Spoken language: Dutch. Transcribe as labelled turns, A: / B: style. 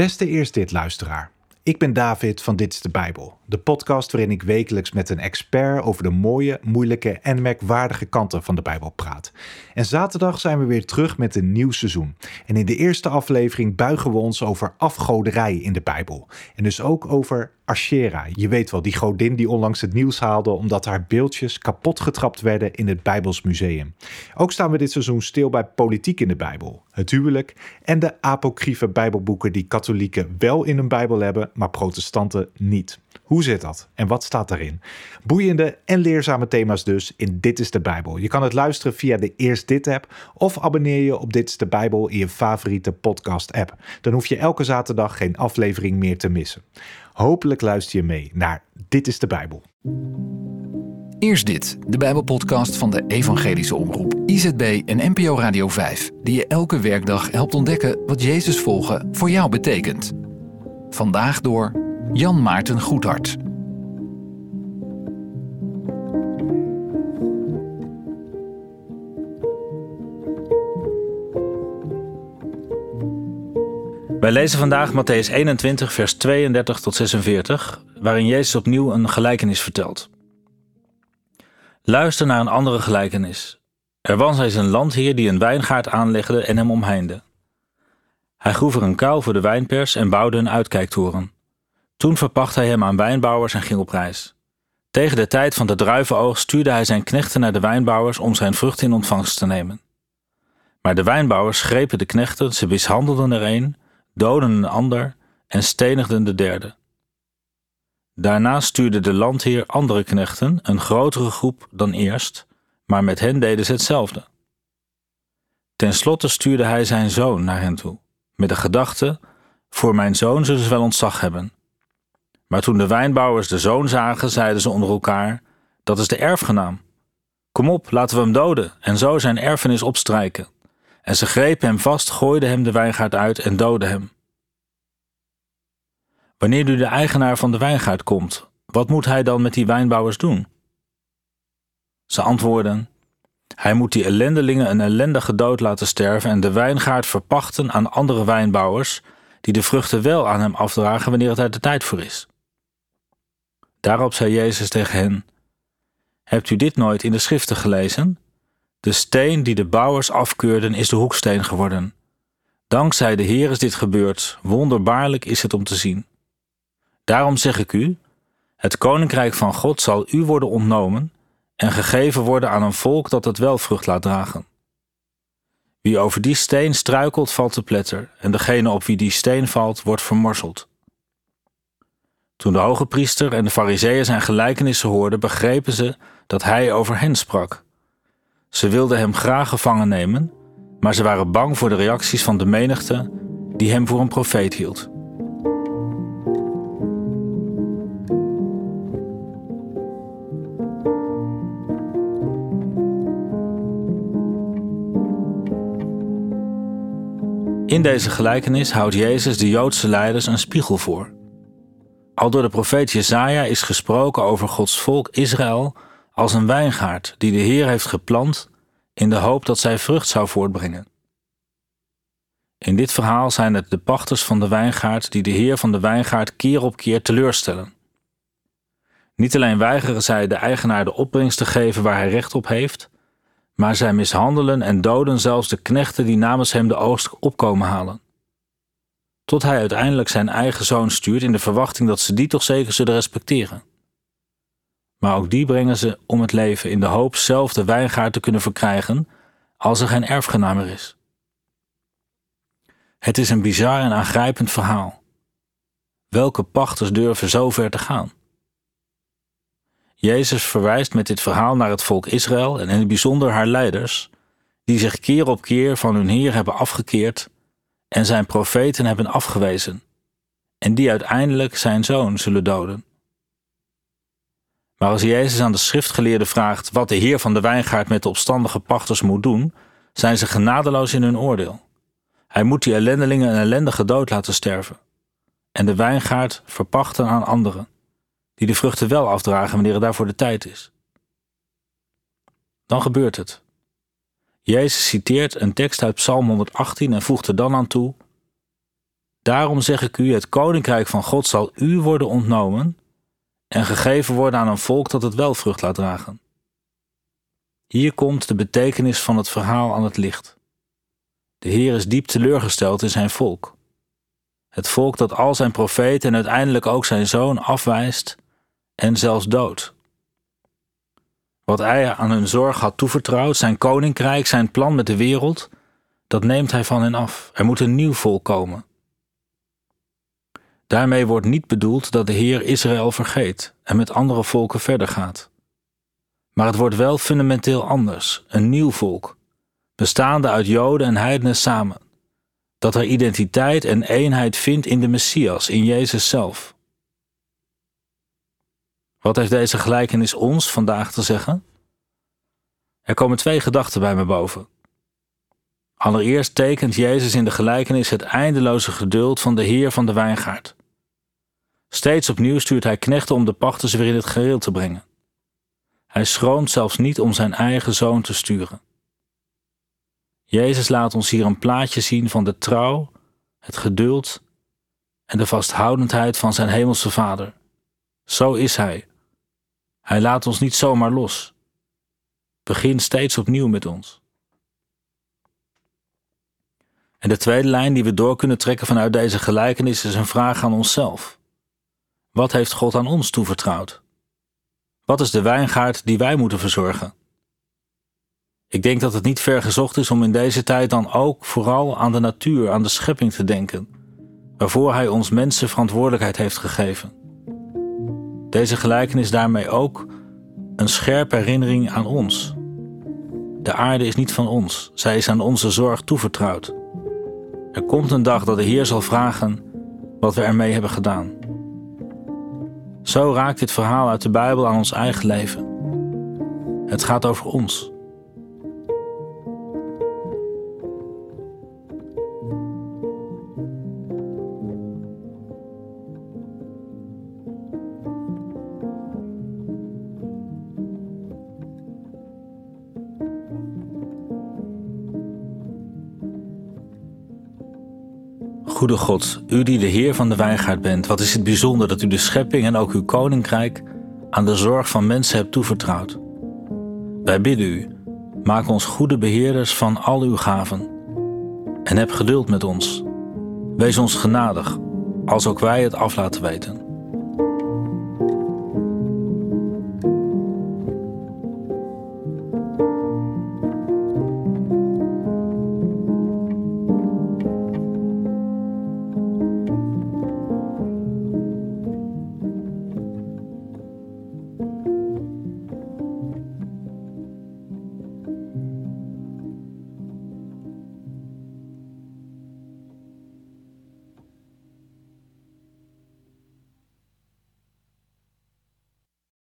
A: Beste eerst dit luisteraar. Ik ben David van Dit is de Bijbel, de podcast waarin ik wekelijks met een expert over de mooie, moeilijke en merkwaardige kanten van de Bijbel praat. En zaterdag zijn we weer terug met een nieuw seizoen. En in de eerste aflevering buigen we ons over afgoderij in de Bijbel. En dus ook over Ashera. Je weet wel, die godin die onlangs het nieuws haalde omdat haar beeldjes kapot getrapt werden in het Bijbels Museum. Ook staan we dit seizoen stil bij politiek in de Bijbel, het huwelijk en de apocryfe Bijbelboeken die katholieken wel in hun Bijbel hebben, maar protestanten niet. Hoe zit dat en wat staat daarin? Boeiende en leerzame thema's dus in Dit is de Bijbel. Je kan het luisteren via de Eerst Dit app of abonneer je op Dit is de Bijbel in je favoriete podcast app. Dan hoef je elke zaterdag geen aflevering meer te missen. Hopelijk luister je mee naar Dit is de Bijbel.
B: Eerst dit, de Bijbelpodcast van de Evangelische Omroep, IZB en NPO Radio 5, die je elke werkdag helpt ontdekken wat Jezus volgen voor jou betekent. Vandaag door Jan Maarten Goedhart.
C: Wij lezen vandaag Matthäus 21, vers 32 tot 46, waarin Jezus opnieuw een gelijkenis vertelt. Luister naar een andere gelijkenis. Er was eens een landheer die een wijngaard aanlegde en hem omheinde. Hij groef er een kuil voor de wijnpers en bouwde een uitkijktoren. Toen verpacht hij hem aan wijnbouwers en ging op reis. Tegen de tijd van de druivenoogst stuurde hij zijn knechten naar de wijnbouwers om zijn vrucht in ontvangst te nemen. Maar de wijnbouwers grepen de knechten, ze mishandelden er een, doden een ander en stenigden de derde. Daarna stuurde de landheer andere knechten, een grotere groep dan eerst, maar met hen deden ze hetzelfde. Ten slotte stuurde hij zijn zoon naar hen toe, met de gedachte: Voor mijn zoon zullen ze wel ontzag hebben. Maar toen de wijnbouwers de zoon zagen, zeiden ze onder elkaar: Dat is de erfgenaam. Kom op, laten we hem doden en zo zijn erfenis opstrijken. En ze grepen hem vast, gooiden hem de wijngaard uit en doodden hem. Wanneer nu de eigenaar van de wijngaard komt, wat moet hij dan met die wijnbouwers doen? Ze antwoorden: Hij moet die ellendelingen een ellendige dood laten sterven en de wijngaard verpachten aan andere wijnbouwers, die de vruchten wel aan hem afdragen wanneer het er de tijd voor is. Daarop zei Jezus tegen hen: Hebt u dit nooit in de schriften gelezen? De steen die de bouwers afkeurden is de hoeksteen geworden. Dankzij de Heer is dit gebeurd, wonderbaarlijk is het om te zien. Daarom zeg ik u: het koninkrijk van God zal u worden ontnomen en gegeven worden aan een volk dat het wel vrucht laat dragen. Wie over die steen struikelt, valt te pletter, en degene op wie die steen valt, wordt vermorseld. Toen de hoge priester en de fariseeën zijn gelijkenissen hoorden, begrepen ze dat hij over hen sprak. Ze wilden hem graag gevangen nemen, maar ze waren bang voor de reacties van de menigte die hem voor een profeet hield. In deze gelijkenis houdt Jezus de Joodse leiders een spiegel voor. Al door de profeet Jesaja is gesproken over Gods volk Israël als een wijngaard die de Heer heeft geplant in de hoop dat zij vrucht zou voortbrengen. In dit verhaal zijn het de pachters van de wijngaard die de Heer van de wijngaard keer op keer teleurstellen. Niet alleen weigeren zij de eigenaar de opbrengst te geven waar hij recht op heeft, maar zij mishandelen en doden zelfs de knechten die namens hem de oogst opkomen halen. Tot hij uiteindelijk zijn eigen zoon stuurt in de verwachting dat ze die toch zeker zullen respecteren. Maar ook die brengen ze om het leven in de hoop zelf de wijngaard te kunnen verkrijgen als er geen erfgenaam meer is. Het is een bizar en aangrijpend verhaal. Welke pachters durven zo ver te gaan? Jezus verwijst met dit verhaal naar het volk Israël en in het bijzonder haar leiders, die zich keer op keer van hun Heer hebben afgekeerd en zijn profeten hebben afgewezen, en die uiteindelijk zijn zoon zullen doden. Maar als Jezus aan de schriftgeleerden vraagt wat de Heer van de wijngaard met de opstandige pachters moet doen, zijn ze genadeloos in hun oordeel. Hij moet die ellendelingen een ellendige dood laten sterven en de wijngaard verpachten aan anderen die de vruchten wel afdragen wanneer het daarvoor de tijd is. Dan gebeurt het. Jezus citeert een tekst uit Psalm 118 en voegt er dan aan toe: Daarom zeg ik u: het koninkrijk van God zal u worden ontnomen en gegeven worden aan een volk dat het wel vrucht laat dragen. Hier komt de betekenis van het verhaal aan het licht. De Heer is diep teleurgesteld in zijn volk. Het volk dat al zijn profeten en uiteindelijk ook zijn zoon afwijst en zelfs doodt. Wat hij aan hun zorg had toevertrouwd, zijn koninkrijk, zijn plan met de wereld, dat neemt hij van hen af. Er moet een nieuw volk komen. Daarmee wordt niet bedoeld dat de Heer Israël vergeet en met andere volken verder gaat. Maar het wordt wel fundamenteel anders, een nieuw volk, bestaande uit Joden en heidenen samen, dat er identiteit en eenheid vindt in de Messias, in Jezus zelf. Wat heeft deze gelijkenis ons vandaag te zeggen? Er komen twee gedachten bij me boven. Allereerst tekent Jezus in de gelijkenis het eindeloze geduld van de Heer van de wijngaard. Steeds opnieuw stuurt hij knechten om de pachters weer in het gereel te brengen. Hij schroomt zelfs niet om zijn eigen zoon te sturen. Jezus laat ons hier een plaatje zien van de trouw, het geduld en de vasthoudendheid van zijn hemelse Vader. Zo is Hij. Hij laat ons niet zomaar los. Begin steeds opnieuw met ons. En de tweede lijn die we door kunnen trekken vanuit deze gelijkenis is een vraag aan onszelf. Wat heeft God aan ons toevertrouwd? Wat is de wijngaard die wij moeten verzorgen? Ik denk dat het niet ver gezocht is om in deze tijd dan ook vooral aan de natuur, aan de schepping te denken, waarvoor Hij ons mensen verantwoordelijkheid heeft gegeven. Deze gelijkenis daarmee ook een scherpe herinnering aan ons. De aarde is niet van ons, zij is aan onze zorg toevertrouwd. Er komt een dag dat de Heer zal vragen wat we ermee hebben gedaan. Zo raakt dit verhaal uit de Bijbel aan ons eigen leven. Het gaat over ons. Goede God, u die de Heer van de wijngaard bent, wat is het bijzonder dat u de schepping en ook uw koninkrijk aan de zorg van mensen hebt toevertrouwd. Wij bidden u, maak ons goede beheerders van al uw gaven. En heb geduld met ons. Wees ons genadig, als ook wij het af laten weten.